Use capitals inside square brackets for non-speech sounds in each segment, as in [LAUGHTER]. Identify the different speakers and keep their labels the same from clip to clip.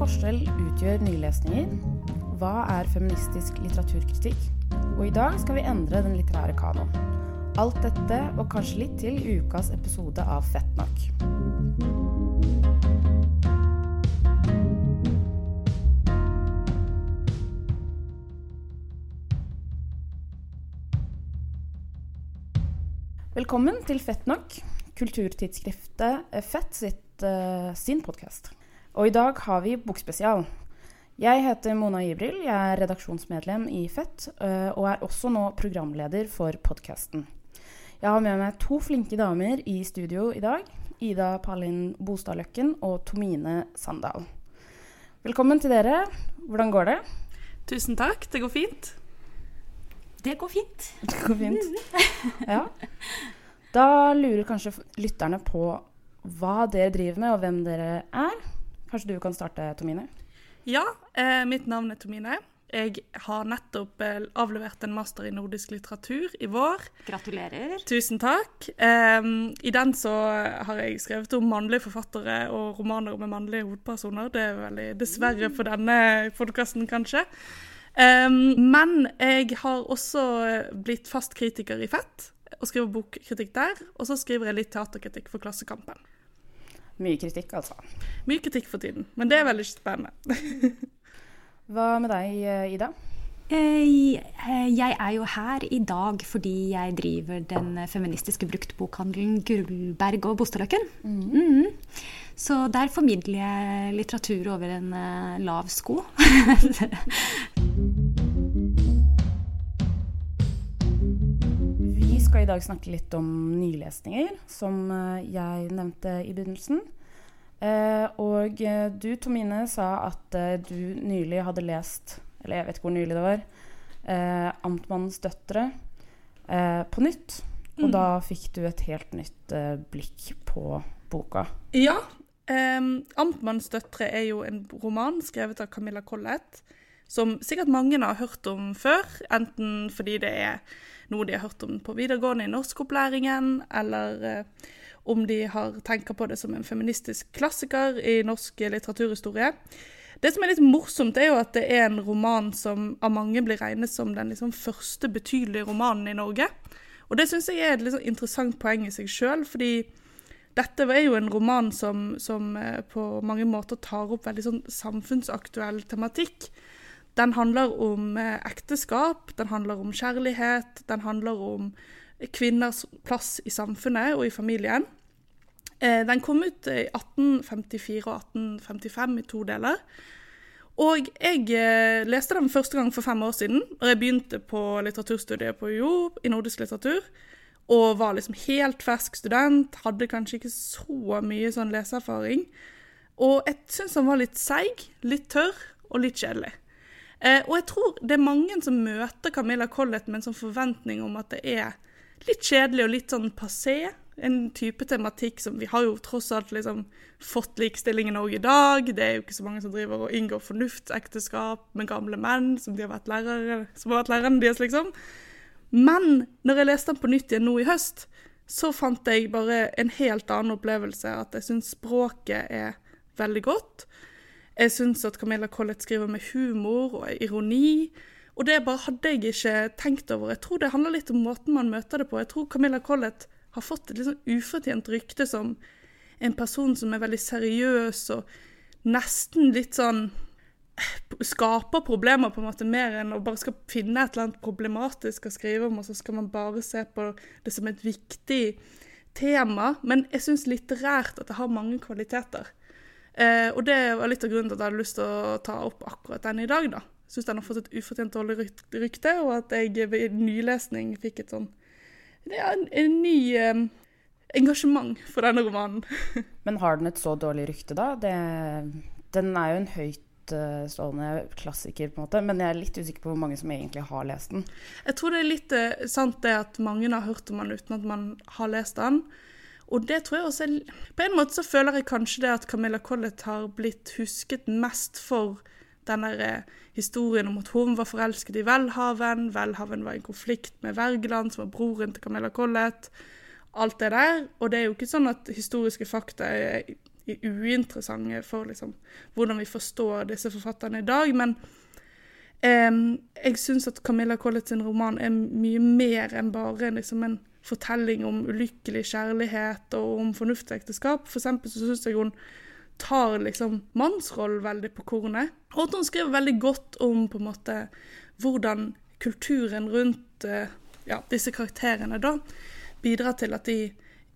Speaker 1: forskjell utgjør nylesninger? Hva er feministisk litteraturkritikk? Og i dag skal vi endre den litterære kanon. Alt dette og kanskje litt til i ukas episode av Fett nok. Velkommen til Fett nok, kulturtidsskriftet Fett sitt, uh, sin podkast. Og i dag har vi bokspesial. Jeg heter Mona Ibril, jeg er redaksjonsmedlem i Fett, og er også nå programleder for podkasten. Jeg har med meg to flinke damer i studio i dag. Ida Palin Bostadløkken og Tomine Sandal. Velkommen til dere. Hvordan går det?
Speaker 2: Tusen takk, det går fint.
Speaker 3: Det går fint. [LAUGHS]
Speaker 1: Det går fint. [LAUGHS] Ja. Da lurer kanskje lytterne på hva dere driver med, og hvem dere er. Kanskje du kan starte, Tomine?
Speaker 2: Ja, eh, mitt navn er Tomine. Jeg har nettopp eh, avlevert en master i nordisk litteratur i vår.
Speaker 3: Gratulerer.
Speaker 2: Tusen takk. Eh, I den så har jeg skrevet om mannlige forfattere og romaner med mannlige hovedpersoner. Det er veldig dessverre for denne podkasten, kanskje. Um, men jeg har også blitt fast kritiker i Fett, og skriver bokkritikk der. Og så skriver jeg litt teaterkritikk for Klassekampen.
Speaker 1: Mye kritikk, altså.
Speaker 2: Mye kritikk for tiden, men det er veldig spennende. [LAUGHS]
Speaker 1: Hva med deg, Ida?
Speaker 3: Jeg er jo her i dag fordi jeg driver den feministiske bruktbokhandelen Gullberg og Bostadløkken. Mm. Mm. Så der formidler jeg litteratur over en lav sko. [LAUGHS]
Speaker 1: skal i dag snakke litt om nylesninger, som jeg nevnte i begynnelsen. Og du, Tomine, sa at du nylig hadde lest, eller jeg vet ikke hvor nylig det var, Amtmannens døtre på nytt. Og mm. da fikk du et helt nytt blikk på boka.
Speaker 2: Ja. Um, 'Amtmannens døtre' er jo en roman skrevet av Camilla Collett, som sikkert mange har hørt om før. Enten fordi det er noe de har hørt om på videregående i norskopplæringen, eller uh, om de har tenker på det som en feministisk klassiker i norsk litteraturhistorie. Det som er litt morsomt, er jo at det er en roman som av mange blir regnet som den liksom første betydelige romanen i Norge. Og det syns jeg er et liksom interessant poeng i seg sjøl, fordi dette er jo en roman som, som, på mange måter tar opp veldig sånn samfunnsaktuell tematikk. Den handler om ekteskap, den handler om kjærlighet, den handler om kvinners plass i samfunnet og i familien. Den kom ut i 1854 og 1855 i to deler. Og jeg leste den første gang for fem år siden, og jeg begynte på litteraturstudiet på UiO i nordisk litteratur. Og var liksom helt fersk student, hadde kanskje ikke så mye sånn leseerfaring. Og jeg syns han var litt seig, litt tørr og litt kjedelig. Eh, og jeg tror det er mange som møter Camilla Collett med en sånn forventning om at det er litt kjedelig og litt sånn passé. En type tematikk som Vi har jo tross alt liksom fått likestilling i Norge i dag. Det er jo ikke så mange som driver og inngår fornuftsekteskap med gamle menn som, de har vært lærere, som har vært lærerne deres, liksom. Men når jeg leste den på nytt igjen nå i høst, så fant jeg bare en helt annen opplevelse. At jeg syns språket er veldig godt. Jeg syns at Camilla Collett skriver med humor og ironi. Og det bare hadde jeg ikke tenkt over. Jeg tror det handler litt om måten man møter det på. Jeg tror Camilla Collett har fått et litt sånn ufortjent rykte som en person som er veldig seriøs og nesten litt sånn skaper problemer på en måte mer enn å bare skal finne et eller annet problematisk å skrive om, og så skal man bare se på det som et viktig tema. Men jeg syns litterært at det har mange kvaliteter. Eh, og det var litt av grunnen til at jeg hadde lyst til å ta opp akkurat den i dag, da. Syns den har fått et ufortjent dårlig rykte, og at jeg ved nylesning fikk et sånn ja, en, en ny eh, engasjement for denne romanen. [LAUGHS]
Speaker 1: Men har den et så dårlig rykte, da? Det, den er jo en høyt stående klassiker, på en måte, men jeg er litt usikker på hvor mange som egentlig har lest den.
Speaker 2: Jeg tror det er litt eh, sant det at mange har hørt om den uten at man har lest den. Og det tror jeg også På en måte så føler jeg kanskje det at Camilla Collett har blitt husket mest for den der eh, historien om at hun var forelsket i Welhaven. Welhaven var i konflikt med Wergeland, som var broren til Camilla Collett. Alt det der. Og det er jo ikke sånn at historiske fakta er uinteressante for liksom, hvordan vi forstår disse forfatterne i dag. Men eh, jeg syns at Camilla Collett sin roman er mye mer enn bare liksom, en fortelling om ulykkelig kjærlighet og om fornuftsekteskap. For eksempel så syns jeg hun tar liksom mannsrollen veldig på kornet. Og at hun skriver veldig godt om på en måte hvordan kulturen rundt eh, ja, disse karakterene da bidrar til at de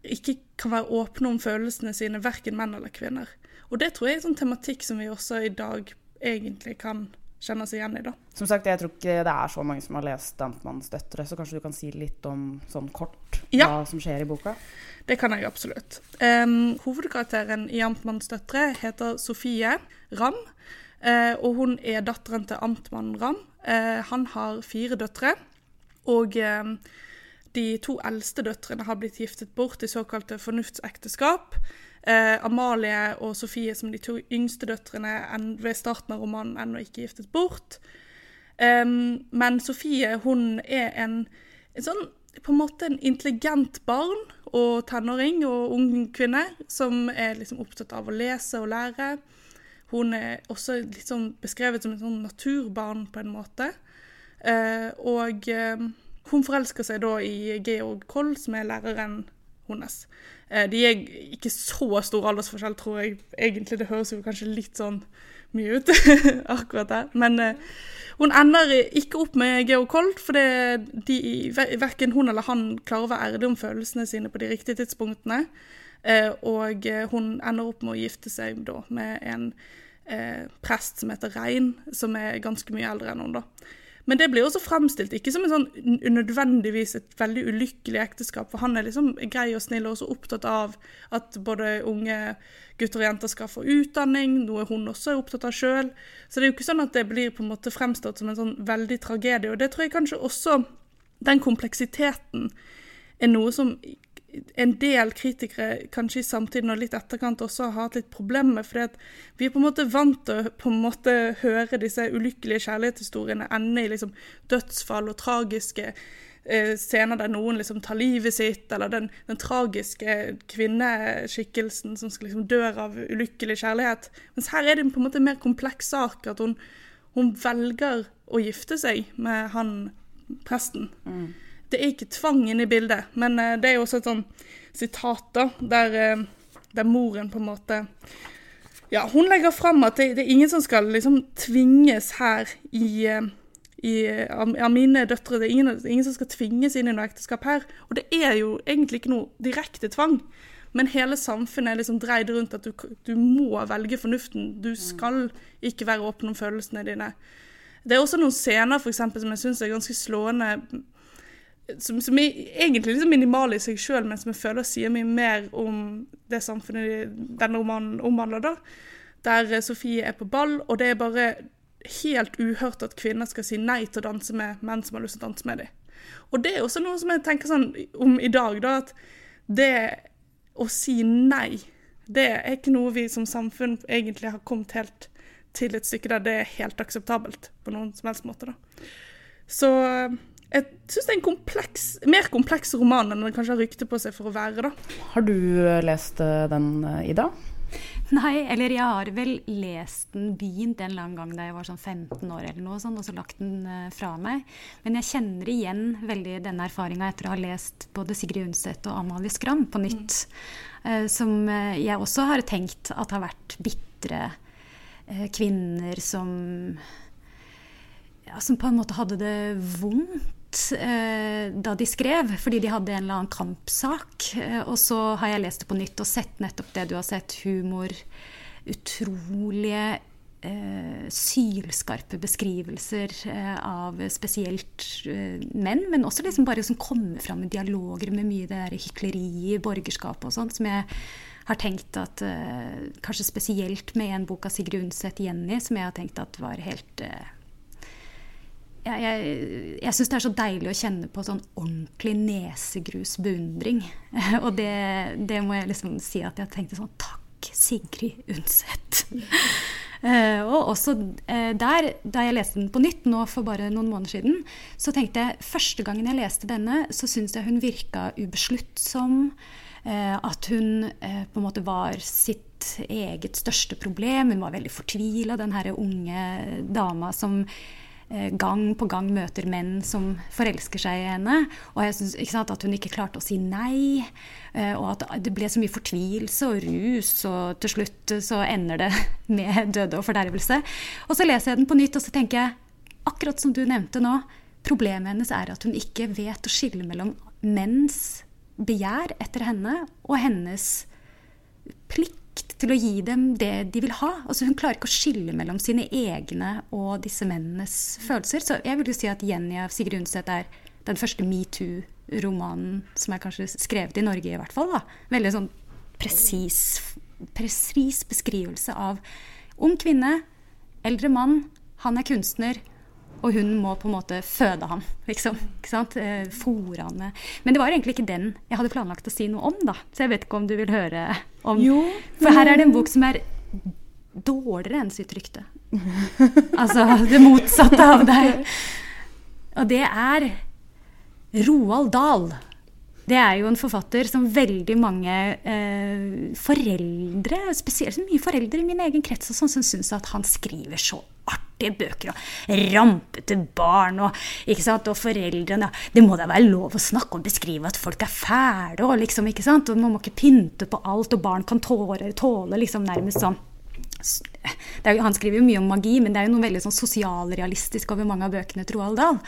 Speaker 2: ikke kan være åpne om følelsene sine, verken menn eller kvinner. Og det tror jeg er en sånn tematikk som vi også i dag egentlig kan kjenne oss igjen i. da.
Speaker 1: Som sagt, jeg tror ikke det er så mange som har lest 'Dampmannens døtre', så kanskje du kan si litt om sånn kort
Speaker 2: ja.
Speaker 1: hva som skjer i boka?
Speaker 2: Det kan jeg absolutt. Um, hovedkarakteren i 'Amtmannens døtre' heter Sofie Ramm. Uh, og hun er datteren til amtmannen Ramm. Uh, han har fire døtre. Og uh, de to eldste døtrene har blitt giftet bort i såkalte fornuftsekteskap. Eh, Amalie og Sofie som de to yngste døtrene ved starten av romanen ennå ikke giftet bort. Um, men Sofie hun er en, en, sånn på en måte en intelligent barn og tenåring og ung kvinne som er liksom opptatt av å lese og lære. Hun er også litt sånn beskrevet som en sånn naturbarn på en måte. Eh, og hun forelsker seg da i Georg Koll, som er læreren hennes. Uh, de er ikke så stor aldersforskjell, tror jeg. Egentlig, Det høres jo kanskje litt sånn mye ut [LAUGHS] akkurat der. Men hun ender ikke opp med Georg Kolt, for de, verken hun eller han klarer å være ærlig om følelsene sine på de riktige tidspunktene. Eh, og hun ender opp med å gifte seg da med en eh, prest som heter Rein, som er ganske mye eldre enn hun. da. Men det blir også fremstilt ikke som en sånn nødvendigvis et veldig ulykkelig ekteskap, for han er liksom grei og snill og også opptatt av at både unge gutter og jenter skal få utdanning, noe hun også er opptatt av sjøl. Så det er jo ikke sånn at det blir på en måte fremstått som en sånn veldig tragedie. Og det tror jeg kanskje også den kompleksiteten er noe som en del kritikere kanskje i samtiden og litt etterkant også har hatt litt problemer med. fordi vi er på en måte vant til å på en måte høre disse ulykkelige kjærlighetshistoriene ende i liksom dødsfall og tragiske eh, scener der noen liksom tar livet sitt, eller den, den tragiske kvinneskikkelsen som skal liksom dør av ulykkelig kjærlighet. Mens her er det på en måte en mer kompleks sak. At hun, hun velger å gifte seg med han presten. Mm. Det er ikke tvang inne i bildet, men uh, det er jo også et sånn sitat da, der, uh, der, moren på en måte Ja, hun legger fram at det, det, er ingen som skal liksom tvinges her i, uh, i av mine døtre. Det er ingen, ingen, som skal tvinges inn i noe ekteskap her. Og det er jo egentlig ikke noe direkte tvang. Men hele samfunnet er liksom dreid rundt at du, du må velge fornuften. Du skal ikke være åpen om følelsene dine. Det er også noen scener for eksempel, som jeg syns er ganske slående som, som, er egentlig liksom minimale i seg sjøl, men som jeg føler sier mye mer om det samfunnet denne romanen omhandler. da. Der eh, Sofie er på ball, og det er bare helt uhørt at kvinner skal si nei til å danse med menn som har lyst til å danse med dem. Og det er også noe som jeg tenker sånn om i dag, da, at det å si nei, det er ikke noe vi som samfunn egentlig har kommet helt til et stykke der det er helt akseptabelt på noen som helst måte. da. Så jeg syns det er en kompleks, mer kompleks roman enn den kanskje har rykte på seg for å være. da.
Speaker 1: Har du eh, lest eh, den, eh, Ida?
Speaker 3: Nei, eller jeg har vel lest den, begynt en lang gang da jeg var sånn 15 år, eller noe sånn, og så lagt den fra meg. Men jeg kjenner igjen veldig denne erfaringa etter å ha lest både Sigrid Undset og Amalie Skram på nytt. Mm. Som jeg også har tenkt at har vært bitre kvinner som ja, som på en måte hadde det vondt eh, da de skrev, fordi de hadde en eller annen kampsak. Eh, og så har jeg lest det på nytt og sett nettopp det du har sett. Humor. Utrolige eh, sylskarpe beskrivelser av spesielt menn, men også liksom bare som kommer fram med dialoger med mye det der hykleriet i borgerskapet og sånt, som jeg har tenkt at Kanskje spesielt med en bok av Sigrid Undset, 'Jenny', som jeg har tenkt at var helt jeg, jeg, jeg syns det er så deilig å kjenne på sånn ordentlig nesegrus beundring. [LAUGHS] Og det, det, må jeg liksom si at jeg tenkte sånn Takk, Sigrid Undset. Uh, [LAUGHS] og også uh, der, da jeg leste den på nytt nå for bare noen måneder siden, så tenkte jeg første gangen jeg leste denne, så syntes jeg hun virka ubesluttsom. Uh, at hun på en måte var sitt eget største problem. Hun var veldig fortvila, den her unge dama som eh, gang på gang møter menn som forelsker seg i henne. Og jeg synes, sant, At hun ikke klarte å si nei. eh, Og at det ble så mye fortvilelse og rus, og til slutt så ender det [LAUGHS] med døde og fordervelse. Og så leser jeg den på nytt, og så tenker jeg, akkurat som du nevnte nå, problemet hennes er at hun ikke vet å skille mellom menns begjær etter henne og hennes plikt til å gi dem det de vil ha. Altså Hun klarer ikke å skille mellom sine egne og disse mennenes følelser. Så jeg vil jo si at 'Jenny' av Sigrid Undset er den første metoo-romanen som er kanskje skrevet i Norge, i hvert fall. da. Veldig sånn presis, presis beskrivelse av ung kvinne, eldre mann, han er kunstner. Og hun må på en måte føde ham, liksom. ikke sant? Eh, Fôre han med Men det var egentlig ikke den jeg hadde planlagt å si noe om, da. Så jeg vet ikke om du vil høre om
Speaker 1: Jo.
Speaker 3: For her er det en bok som er dårligere enn sitt rykte. Altså det motsatte av deg. [LAUGHS] Og det er Roald Dahl. Det er jo en forfatter som veldig mange eh, foreldre, spesielt mye foreldre i min egen krets, og sånn, som syns at han skriver så artige bøker. Og rampete barn og, ikke sant, og foreldrene. Det må da være lov å snakke og beskrive at folk er fæle og liksom, ikke sant. Og man må ikke pynte på alt, og barn kan tåle, tåle liksom nærmest sånn er, han skriver jo mye om magi, men det er jo noe veldig sånn sosialrealistisk over mange av bøkene til Roald Dahl.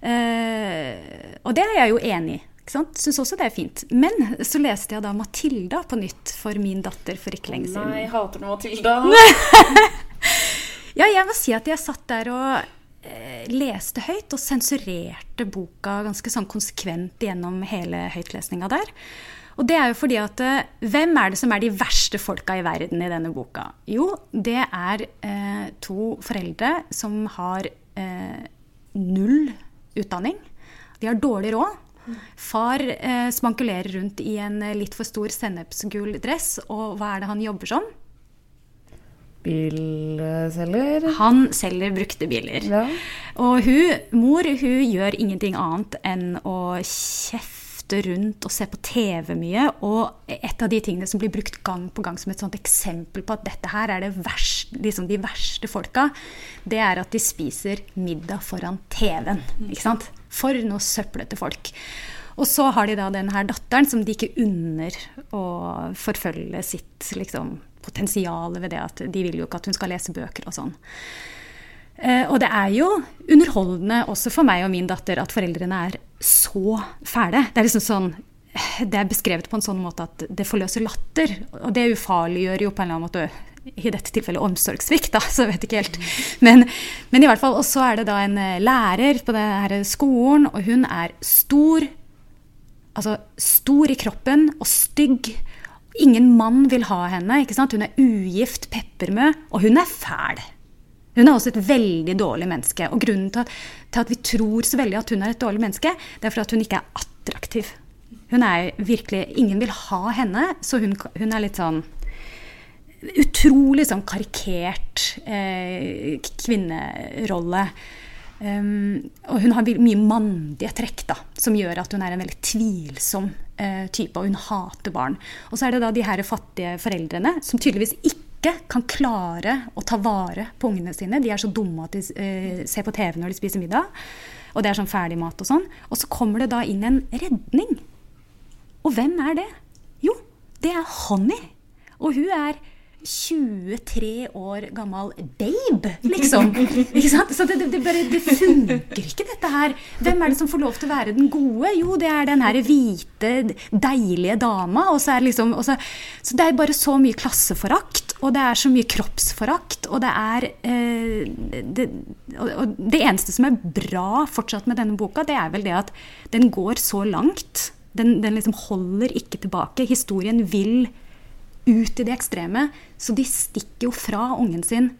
Speaker 3: Eh, og det er jeg jo enig i. Syns også det er fint. Men så leste jeg da Matilda på nytt for min datter for ikke lenge siden.
Speaker 1: Nei, hater du Matilda? [LAUGHS]
Speaker 3: ja, jeg må si at jeg satt der og eh, leste høyt og sensurerte boka ganske sånn konsekvent gjennom hele høytlesninga der. Og det er jo fordi at eh, Hvem er det som er de verste folka i verden i denne boka? Jo, det er eh, to foreldre som har eh, null utdanning. De har dårlig råd. Far eh, spankulerer rundt i en litt for stor sennepsgul dress, og hva er det han jobber som?
Speaker 1: Bilselger?
Speaker 3: Han selger brukte biler.
Speaker 1: Ja.
Speaker 3: Og hun, mor hun gjør ingenting annet enn å kjefte rundt og se på TV mye. Og et av de tingene som blir brukt gang på gang som et sånt eksempel på at dette her er det verste, liksom de verste folka, det er at de spiser middag foran TV-en. ikke sant? For noe søplete folk. Og så har de da den her datteren som de ikke unner å forfølge sitt liksom, potensial ved det at de vil jo ikke at hun skal lese bøker og sånn. Eh, og det er jo underholdende også for meg og min datter at foreldrene er så fæle. Det er liksom sånn det er beskrevet på en sånn måte at det forløser latter. Og det ufarliggjør jo på en eller annen måte i dette tilfellet omsorgssvikt, da, så jeg vet ikke helt. Men, men i hvert fall, Og så er det da en lærer på denne skolen, og hun er stor. Altså stor i kroppen og stygg. Ingen mann vil ha henne. ikke sant? Hun er ugift, peppermø, og hun er fæl. Hun er også et veldig dårlig menneske. Og grunnen til at, til at vi tror så veldig at hun er et dårlig menneske, det er fordi at hun ikke er attraktiv. Hun er virkelig Ingen vil ha henne, så hun, hun er litt sånn Utrolig sånn karikert eh, kvinnerolle. Um, og hun har mye mandige trekk da, som gjør at hun er en veldig tvilsom eh, type, og hun hater barn. Og så er det da de her fattige foreldrene som tydeligvis ikke kan klare å ta vare på ungene sine. De er så dumme at de eh, ser på TV når de spiser middag, og det er sånn ferdig mat og sånn. Og så kommer det da inn en redning. Og hvem er det? Jo, det er Honey. Og hun er 23 år gammel babe, liksom. Så det, det, bare, det funker ikke, dette her. Hvem er det som får lov til å være den gode? Jo, det er den her hvite, deilige dama. Er liksom, så, så det er bare så mye klasseforakt, og det er så mye kroppsforakt, og det er eh, det, og det eneste som er bra fortsatt med denne boka, det er vel det at den går så langt. Den, den liksom holder ikke tilbake. Historien vil ut i det ekstreme. Så de stikker jo fra ungen sin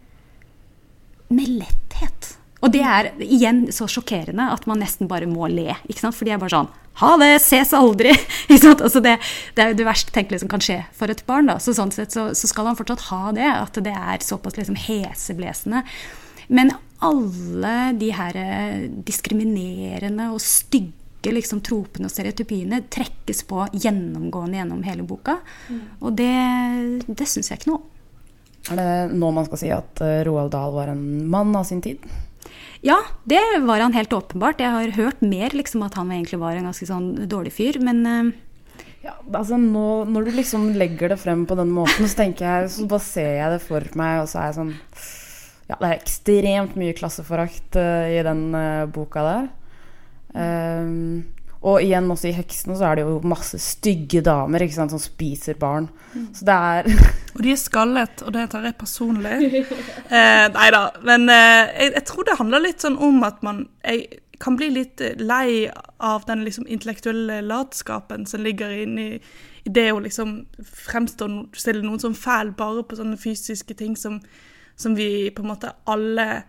Speaker 3: med letthet. Og det er igjen så sjokkerende at man nesten bare må le. ikke sant? For de er bare sånn Ha det! Ses aldri! [LAUGHS] altså det, det, er jo det verst tenkelige som kan skje for et barn. da. Så sånn sett så, så skal han fortsatt ha det. At det er såpass liksom heseblesende. Men alle de her diskriminerende og stygge stygge liksom, tropene og stereotypiene trekkes på gjennomgående gjennom hele boka. Og det, det syns jeg ikke noe om.
Speaker 1: Er det nå man skal si at uh, Roald Dahl var en mann av sin tid?
Speaker 3: Ja, det var han helt åpenbart. Jeg har hørt mer liksom, at han egentlig var en ganske sånn dårlig fyr, men uh,
Speaker 1: ja, altså nå, Når du liksom legger det frem på den måten, så tenker jeg, så bare ser jeg det for meg, og så er jeg sånn Ja, det er ekstremt mye klasseforakt uh, i den uh, boka der. Um, og igjen også i 'Heksene' så er det jo masse stygge damer sant, som spiser barn. Mm. Så det er [LAUGHS]
Speaker 2: Og de er skallet, og det tar jeg personlig. [LAUGHS] eh, nei da. Men eh, jeg, jeg, tror det handler litt sånn om at man Jeg kan bli litt lei av den liksom intellektuelle latskapen som ligger inni i det å liksom fremstå stille noen som fæl bare på sånne fysiske ting som, som vi på en måte alle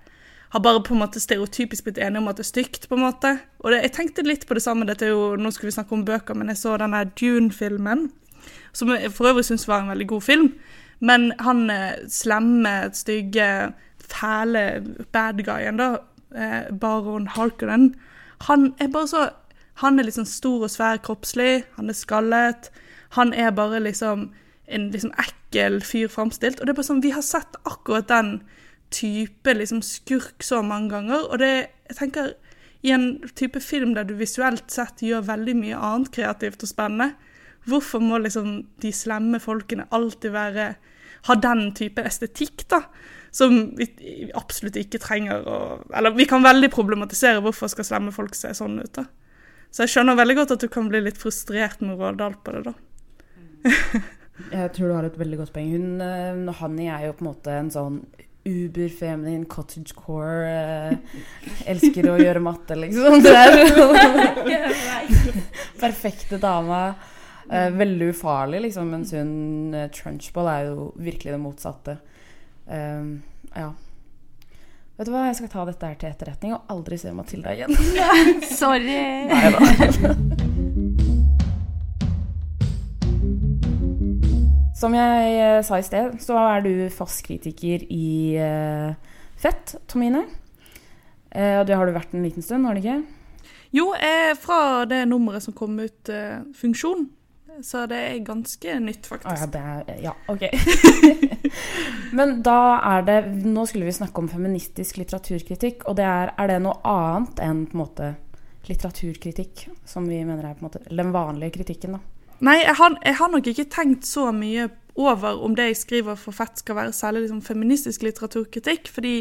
Speaker 2: har bare på en måte stereotypisk blitt enige om at det er stygt. på en måte. Og det, Jeg tenkte litt på det samme. dette er jo, Nå skulle vi snakke om bøker, men jeg så denne Dune-filmen, som jeg for øvrig syns var en veldig god film. Men han eh, slemme, stygge, fæle bad guyen, da, eh, baron Harkonnen, han er bare så Han er liksom stor og svær kroppslig, han er skallet. Han er bare liksom en liksom ekkel fyr framstilt. Og det er bare sånn, vi har sett akkurat den type liksom, skurk så mange ganger. Og det, jeg tenker, i en type film der du visuelt sett gjør veldig mye annet kreativt og spennende, hvorfor må liksom de slemme folkene alltid være ha den type estetikk, da? Som vi absolutt ikke trenger å Eller vi kan veldig problematisere hvorfor skal slemme folk se sånn ut, da. Så jeg skjønner veldig godt at du kan bli litt frustrert med Rådal på det, da.
Speaker 1: jeg tror du har et veldig godt poeng. Hun, og Hanni er jo på en måte en sånn uber-feminin cottagecore. Eh, elsker å gjøre matte, liksom. Er [LAUGHS] perfekte dama. Eh, veldig ufarlig, liksom. Mens hun eh, Trunchball er jo virkelig det motsatte. Um, ja. Vet du hva, jeg skal ta dette her til etterretning og aldri se Matilda igjen.
Speaker 3: Sorry.
Speaker 1: Nei da. [LAUGHS] Som jeg eh, sa i sted, så er du fast kritiker i uh, Fett, Tomine. Uh, og det har du vært en liten stund, har du ikke?
Speaker 2: Jo, eh, fra det nummeret som kom ut, uh, Funksjon. Så det er ganske nytt, faktisk.
Speaker 1: Ah, ja, er, ja, ok. [LAUGHS] Men da er det Nå skulle vi snakke om feministisk litteraturkritikk. Og det er, er det noe annet enn på en måte litteraturkritikk, som vi mener er på en måte den vanlige kritikken? da?
Speaker 2: Nei, jeg har, jeg har, nok ikke tenkt så mye over om det jeg skriver for Fett skal være særlig liksom feministisk litteraturkritikk. Fordi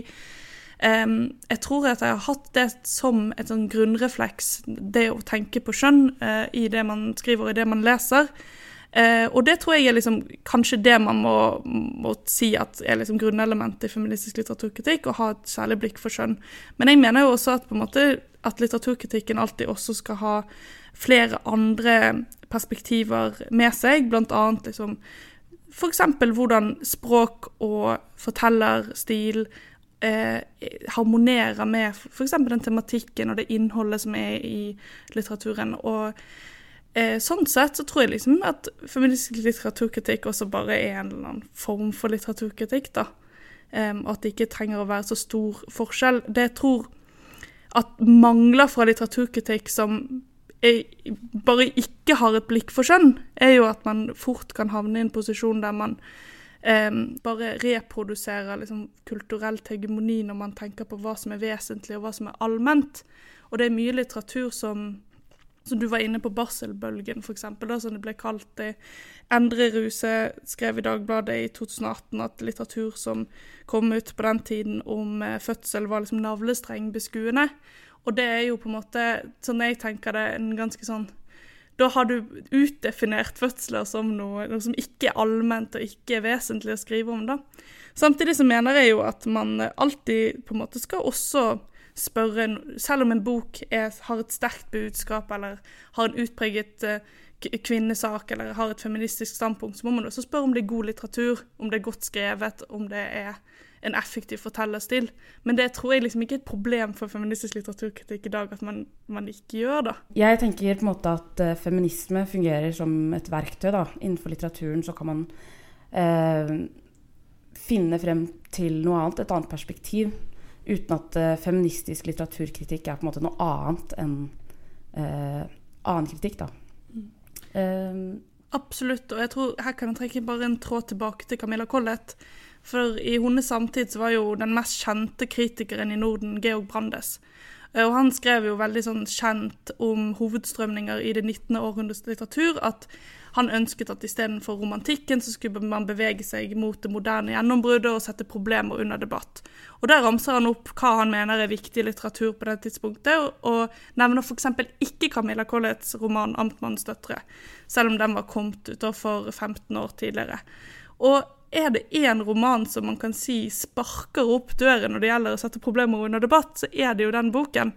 Speaker 2: um, jeg tror at jeg har hatt det som et sånn grunnrefleks, det å tenke på skjønn uh, i det man skriver og i det man leser. Uh, og det tror jeg er liksom, kanskje det man må, må si at er liksom grunnelementet i feministisk litteraturkritikk, å ha et særlig blikk for skjønn. Men jeg mener jo også at, på en måte, at litteraturkritikken alltid også skal ha flere andre perspektiver med seg, bl.a. liksom F.eks. hvordan språk og fortellerstil eh, harmonerer med f.eks. den tematikken og det innholdet som er i litteraturen. Og eh, sånn sett så tror jeg liksom at feministisk litteraturkritikk også bare er en eller annen form for litteraturkritikk, da. Um, at det ikke trenger å være så stor forskjell. Det jeg tror at mangler fra litteraturkritikk som bare ikke har et blikk for skjønn, er jo at man fort kan havne i en posisjon der man eh, bare reproduserer liksom, kulturelt hegemoni når man tenker på hva som er vesentlig og hva som er allment. Og det er mye litteratur som som du var inne på barselbølgen, f.eks., som det ble kalt. det. Endre Ruse skrev i Dagbladet i 2018 at litteratur som kom ut på den tiden om eh, fødsel, var liksom navlestrengbeskuende. Og det er jo på en måte, sånn jeg tenker det, en ganske sånn Da har du utdefinert fødsler som noe, noe som ikke er allment og ikke er vesentlig å skrive om, da. Samtidig så mener jeg jo at man alltid på en måte skal også spørre Selv om en bok er, har et sterkt budskap eller har en utpreget uh, kvinnesak eller har et feministisk standpunkt, så må man også spørre om det er god litteratur, om det er godt skrevet, om det er en effektiv fortellerstil. Men det tror jeg liksom ikke er et problem for feministisk litteraturkritikk i dag at man, man ikke gjør det.
Speaker 1: Jeg tenker på en måte at uh, feminisme fungerer som et verktøy. da. Innenfor litteraturen så kan man uh, finne frem til noe annet, et annet perspektiv. Uten at uh, feministisk litteraturkritikk er på en måte noe annet enn eh, annen kritikk, da. Mm.
Speaker 2: Absolutt, og jeg tror her kan jeg trekke bare en tråd tilbake til Camilla Collett. For i hennes samtid så var jo den mest kjente kritikeren i Norden Georg Brandes. Eh, og han skrev jo veldig sånn kjent om hovedstrømninger i det 19. århundres litteratur, at han ønsket at istedenfor romantikken, så skulle man bevege seg mot det moderne gjennombruddet og sette problemer under debatt. Og Der ramser han opp hva han mener er viktig litteratur på det tidspunktet, og, nevner f.eks. ikke Camilla Colletts roman 'Amtmannens døtre', selv om den var kommet ut for 15 år tidligere. Og er det én roman som man kan si sparker opp døren når det gjelder å sette problemer under debatt, så er det jo den boken.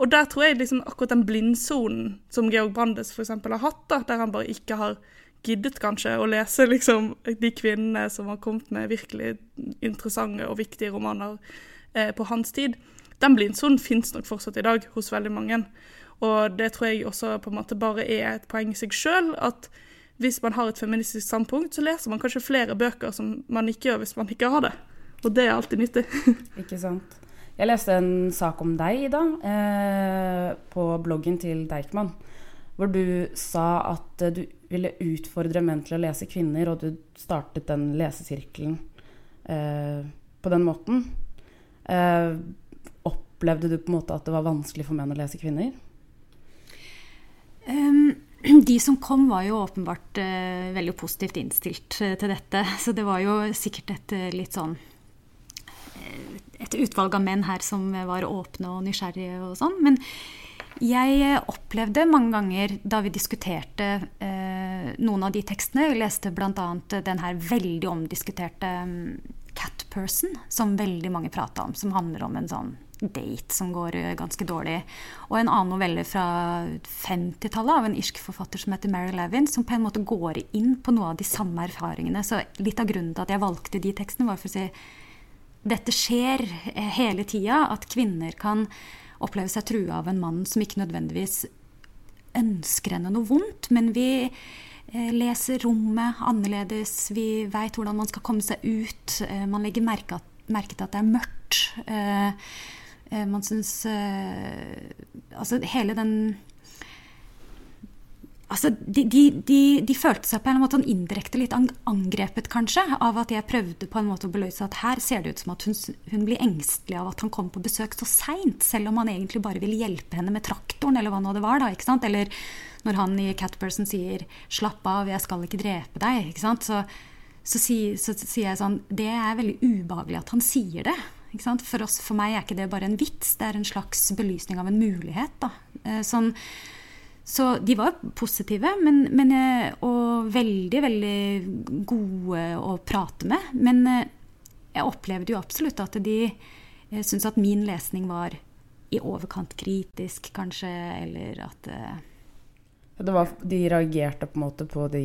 Speaker 2: Og der tror jeg liksom akkurat den blindsonen som Georg Brandes f.eks. har hatt, da, der han bare ikke har giddet kanskje å lese liksom de kvinnene som har kommet med virkelig interessante og viktige romaner eh, på hans tid, den blindsonen fins nok fortsatt i dag hos veldig mange. Og det tror jeg også på en måte bare er et poeng i seg sjøl, at hvis man har et feministisk standpunkt, så leser man kanskje flere bøker som man ikke gjør hvis man ikke har det. Og det er alltid nyttig. [LAUGHS]
Speaker 1: ikke sant. Jeg leste en sak om deg, Ida, eh, på bloggen til Deichman. Hvor du sa at du ville utfordre menn til å lese kvinner, og du startet den lesesirkelen eh, på den måten. Eh, opplevde du på en måte at det var vanskelig for menn å lese kvinner?
Speaker 3: Um, de som kom, var jo åpenbart uh, veldig positivt innstilt uh, til dette. Så det var jo sikkert et uh, litt sånn Et utvalg av menn her som var åpne og nysgjerrige og sånn. Men jeg opplevde mange ganger da vi diskuterte noen av de tekstene Vi leste bl.a. den her veldig omdiskuterte um, Cat Person, som veldig mange prata om, som handler om en sånn date som går eh, ganske dårlig. Og en annen novelle fra 50-tallet av en irsk forfatter som heter Mary Levin, som på en måte går inn på noe av de samme erfaringene. Så litt av grunnen til at jeg valgte de tekstene, var for å si dette skjer eh, hele tida. At kvinner kan oppleve seg trua av en mann som ikke nødvendigvis ønsker henne noe vondt, men vi eh, leser rommet annerledes. Vi veit hvordan man skal komme seg ut. Man legger merke, til at det er mørkt. Eh, man syns eh, Altså hele den Altså, de, de, de, de, følte seg på en måte indirekte litt angrepet, kanskje, av at jeg prøvde på en måte å beløse at her ser det ut som at hun, hun blir engstelig av at han kom på besøk så seint, selv om han egentlig bare ville hjelpe henne med traktoren, eller hva nå det var. da, ikke sant? Eller når han i Catperson sier 'slapp av, jeg skal ikke drepe deg', ikke sant? Så, så, sier, så, så sier jeg sånn Det er veldig ubehagelig at han sier det. For, oss, for, meg er ikke det bare en vits, det er en slags belysning av en mulighet. da. sånn, så de var positive men, men, eh, og veldig, veldig gode å prate med. Men eh, jeg opplevde jo absolutt at de syntes at min lesning var i overkant kritisk, kanskje, eller at
Speaker 1: var, De reagerte på en måte på de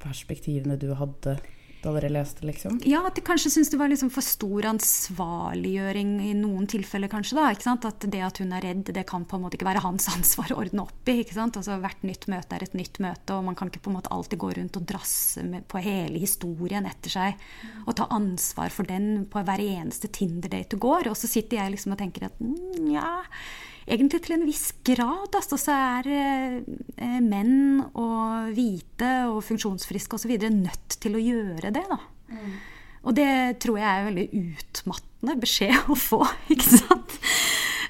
Speaker 1: perspektivene du hadde? Da dere leste, liksom?
Speaker 3: Ja, at de kanskje syntes det var liksom for stor ansvarliggjøring i noen tilfeller, kanskje. da, ikke sant? At det at hun er redd, det kan på en måte ikke være hans [LAUGHS] ansvar å ordne opp i. ikke sant? Altså Hvert nytt møte er et nytt møte, og man kan ikke på en måte alltid gå rundt og drasse på hele historien etter seg og ta ansvar for den på hver eneste Tinder-date du går. Og så sitter jeg liksom og tenker at nja ja egentlig til en viss grad. Altså, så er eh, menn og hvite og funksjonsfriske osv. nødt til å gjøre det. da. Mm. Og det tror jeg er veldig utmattende beskjed å få, [LAUGHS] ikke sant?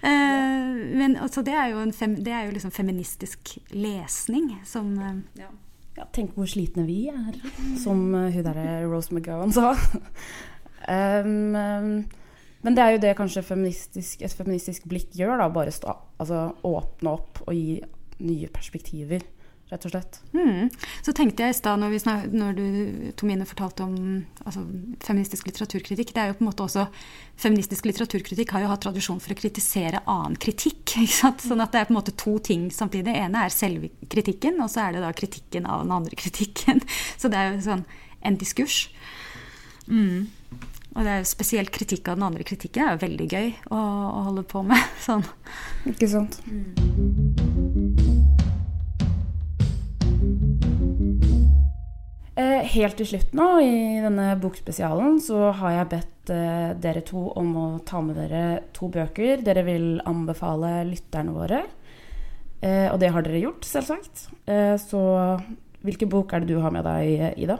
Speaker 3: Eh, men altså, det er jo, fem, det er jo liksom feministisk lesning som eh,
Speaker 1: ja. ja. Tenk hvor slitne vi er, som uh, hun derre Rose McGowan sa. [LAUGHS] um, um, men det er jo det kanskje feministisk, et feministisk blikk gjør. da, Bare stå, altså, åpne opp og gi nye perspektiver, rett og slett.
Speaker 3: Mm. Så tenkte jeg i stad, når, når, du Tomine fortalte om altså, feministisk litteraturkritikk det er jo på en måte også, Feministisk litteraturkritikk har jo hatt tradisjon for å kritisere annen kritikk. [LAUGHS] ikke sant? Sånn at det er på en måte to ting samtidig. Det ene er selve kritikken, og så er det da kritikken av den andre kritikken. [LAUGHS] Så det er jo sånn en diskurs. Mm. Og det er jo spesielt kritikk av den andre kritikken er jo veldig gøy å, å holde på med. [LAUGHS] Sånn.
Speaker 1: Ikke sant. Mm. Eh, helt til slutt nå i denne bokspesialen så har jeg bedt eh, dere to om å ta med dere to bøker dere vil anbefale lytterne våre. Eh, og det har dere gjort, selvsagt. Eh, så hvilken bok er det du har med deg, Ida?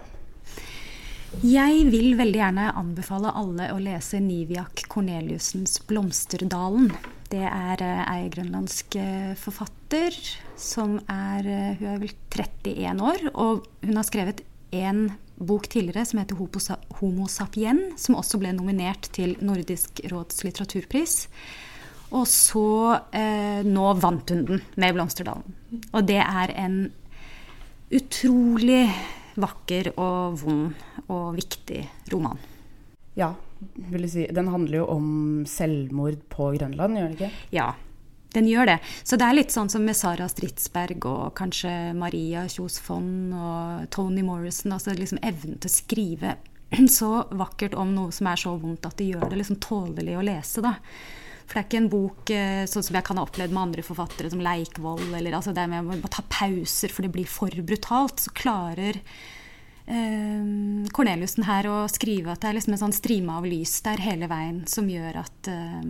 Speaker 3: Jeg vil veldig gjerne anbefale alle å lese Niviak Korneliussens 'Blomsterdalen'. Det er eh, ei grønlandsk eh, forfatter som er eh, Hun er vel 31 år, og hun har skrevet en bok tidligere som heter 'Homo sapien', som også ble nominert til Nordisk råds litteraturpris. Og så eh, Nå vant hun den med 'Blomsterdalen'. Og det er en utrolig vakker og vond og viktig roman.
Speaker 1: Ja, vil jeg si. Den handler jo om selvmord på Grønland, gjør den ikke?
Speaker 3: Ja, den gjør det. Så det er litt sånn som med Sara Stridsberg og kanskje Maria Kjos Fonn og Tony Morrison. Altså liksom evnen til å skrive [CLEARS THROAT] så vakkert om noe som er så vondt at det gjør det liksom tålelig å lese. da. For det er ikke en bok eh, sånn som jeg kan ha opplevd med andre forfattere, som Leikvoll, eller altså det med å ta pauser for det blir for brutalt. Så klarer eh, Corneliussen her å skrive at det er liksom en sånn strime av lys der hele veien som gjør at eh,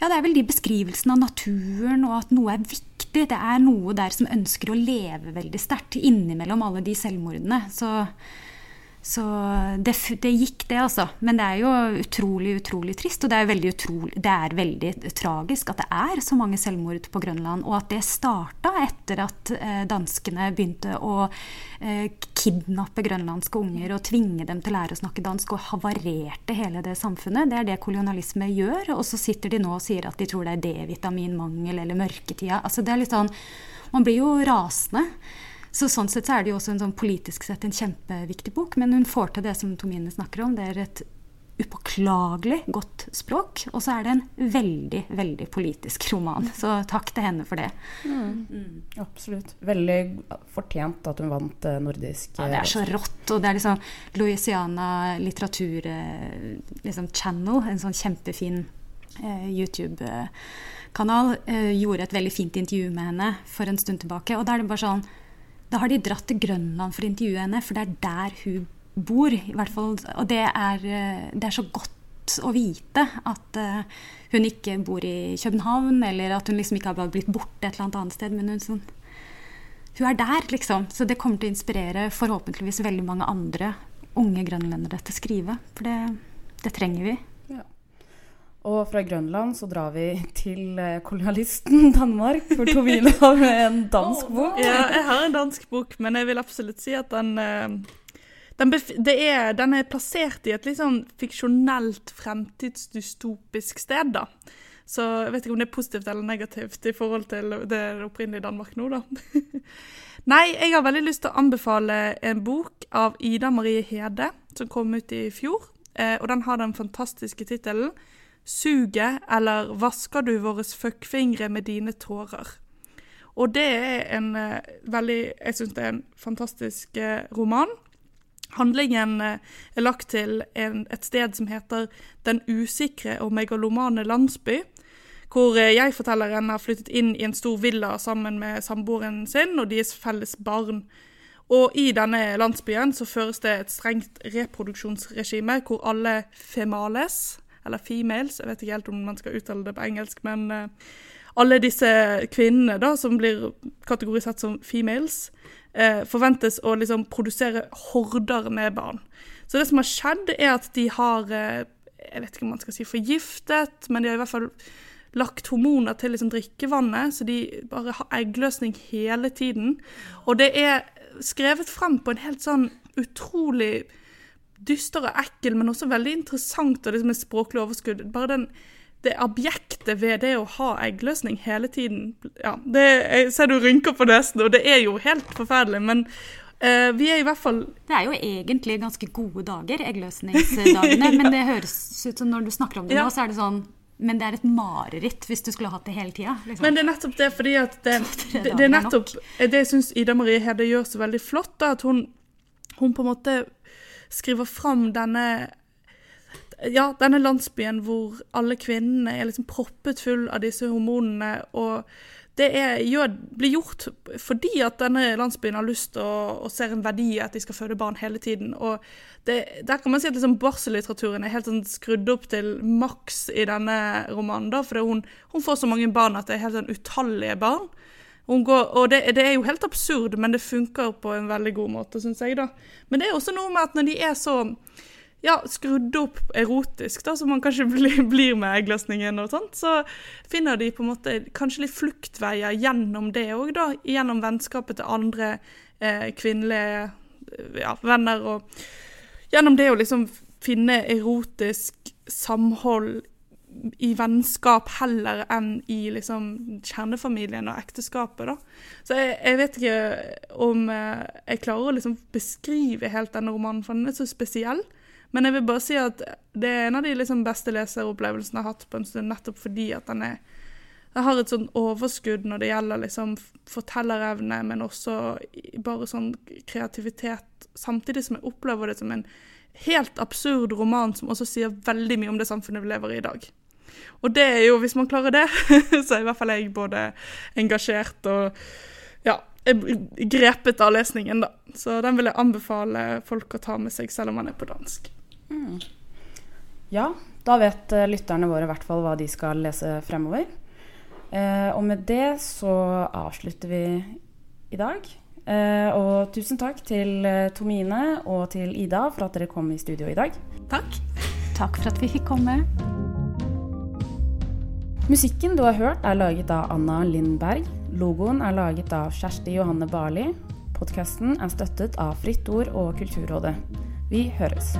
Speaker 3: Ja, det er vel de beskrivelsene av naturen og at noe er viktig. Det er noe der som ønsker å leve veldig sterkt innimellom alle de selvmordene. Så så det, det, gikk, det, altså. Men det er jo utrolig, utrolig trist. Og det er, veldig utrolig, det er veldig tragisk at det er så mange selvmord på Grønland. Og at det starta etter at eh, danskene begynte å eh, kidnappe grønlandske unger og tvinge dem til å lære å snakke dansk, og havarerte hele det samfunnet. Det er det kolonialisme gjør. Og så sitter de nå og sier at de tror det er D-vitaminmangel eller mørketida. Altså det er litt sånn Man blir jo rasende. Så sånn sett så er det jo også en sånn politisk sett en kjempeviktig bok. Men hun får til det som Tomine snakker om. Det er et upåklagelig godt språk. Og så er det en veldig, veldig politisk roman. Så takk til henne for det.
Speaker 1: Mm. Mm. Absolutt. Veldig fortjent at hun vant eh, nordisk
Speaker 3: Ja, det er så eh, rått. Og det er liksom Louisiana litteratur eh, liksom channel, en sånn kjempefin eh, YouTube-kanal, eh, gjorde et veldig fint intervju med henne for en stund tilbake. Og da er det bare sånn da har de dratt til Grønland for å intervjue henne, for det er der hun bor. i hvert fall. Og det er, eh, det er så godt å vite at uh, hun ikke bor i København, eller at hun liksom ikke har blitt borte et eller annet sted. Men hun, sånn, hun er der, liksom. Så det kommer til å inspirere forhåpentligvis veldig mange andre unge grønlendere til å skrive. For det, det trenger vi.
Speaker 1: Og fra Grønland så drar vi til eh, kolonialisten [LAUGHS] Danmark, for to hviler med en dansk bok.
Speaker 2: Ja, jeg har en dansk bok, men jeg vil absolutt si at den eh, den, er, den er, plassert i et litt sånn fiksjonelt, fremtidsdystopisk sted, da. Så jeg vet ikke om det er positivt eller negativt i forhold til det opprinnelige Danmark nå, da. [LAUGHS] Nei, jeg har veldig lyst til å anbefale en bok av Ida Marie Hede, som kom ut i fjor. Eh, og den har den fantastiske tittelen Suget eller Vasker du våre fuckfingre med dine tårer? Og det er en uh, veldig Jeg syns det er en fantastisk uh, roman. Handlingen uh, er lagt til en, et sted som heter Den usikre og megalomane landsby. Hvor jeg-fortelleren har flyttet inn i en stor villa sammen med samboeren sin og deres felles barn. Og i denne landsbyen så føres det et strengt reproduksjonsregime hvor alle females, eller females, jeg vet ikke helt om man skal uttale det på engelsk, men uh, alle disse kvinnene da, som blir kategorisert som females, uh, forventes å liksom produsere horder med barn. Så det som har skjedd, er at de har uh, Jeg vet ikke om man skal si forgiftet, men de har i hvert fall lagt hormoner til liksom drikkevannet, så de bare har eggløsning hele tiden. Og det er skrevet frem på en helt sånn utrolig dyster og ekkel, men også veldig interessant og liksom et språklig overskudd. Bare den, det objektet ved det å ha eggløsning hele tiden ja, det, Jeg ser du rynker på nesen, og det er jo helt forferdelig, men uh, vi er i hvert fall
Speaker 3: Det er jo egentlig ganske gode dager, eggløsningsdagene, [LAUGHS] men det høres ut som når du snakker om det ja. nå, så er det sånn men det er et mareritt hvis du skulle hatt det hele tida.
Speaker 2: Liksom. Men det er nettopp det, fordi at det, [LAUGHS] det, det er nettopp det jeg syns Ida Marie Hede gjør så veldig flott, da, at hun, hun på en måte skriver fram denne ja, denne landsbyen hvor alle kvinnene er liksom proppet full av disse hormonene. Og det er, gjør, blir gjort fordi at denne landsbyen har lyst til å, ser en verdi i at de skal føde barn hele tiden. Og det, der kan man si at liksom barsellitteraturen er helt sånn skrudd opp til maks i denne romanen. da, For hun, hun, får så mange barn at det er helt sånn utallige barn. Går, og det, det, er jo helt absurd, men det funker på en veldig god måte, syns jeg. da. Men det er også noe med at når de er så ja, skrudd opp erotisk, da, som man kanskje [LAUGHS] blir, blir med eggløsningen og sånt, så finner de på en måte kanskje litt fluktveier gjennom det òg, da. Gjennom vennskapet til andre eh, kvinnelige ja, venner, og gjennom det å liksom finne erotisk samhold i vennskap heller enn i liksom kjernefamilien og ekteskapet, da. Så jeg, jeg vet ikke om eh, jeg klarer å liksom beskrive helt denne romanen, for den er så spesiell. Men jeg vil bare si at det er en av de liksom beste leseropplevelsene jeg har hatt på en stund, nettopp fordi at den er jeg har et sånn overskudd når det gjelder liksom fortellerevne, men også bare sånn kreativitet, samtidig som jeg opplever det som en helt absurd roman som også sier veldig mye om det samfunnet vi lever i i dag. Og det er jo, hvis man klarer det, [LAUGHS] så er i hvert fall jeg både engasjert og ja, grepet av lesningen, da. Så den vil jeg anbefale folk å ta med seg, selv om man er på dansk. Mm.
Speaker 1: Ja, da vet uh, lytterne våre i hvert fall hva de skal lese fremover. Eh, og med det så avslutter vi i dag. Eh, og tusen takk til Tomine og til Ida for at dere kom i studio i dag.
Speaker 2: Takk.
Speaker 3: Takk for at vi fikk komme.
Speaker 1: Musikken du har hørt, er laget av Anna Lindberg. Logoen er laget av Kjersti Johanne Barli. Podkasten er støttet av Fritt Ord og Kulturrådet. Vi høres.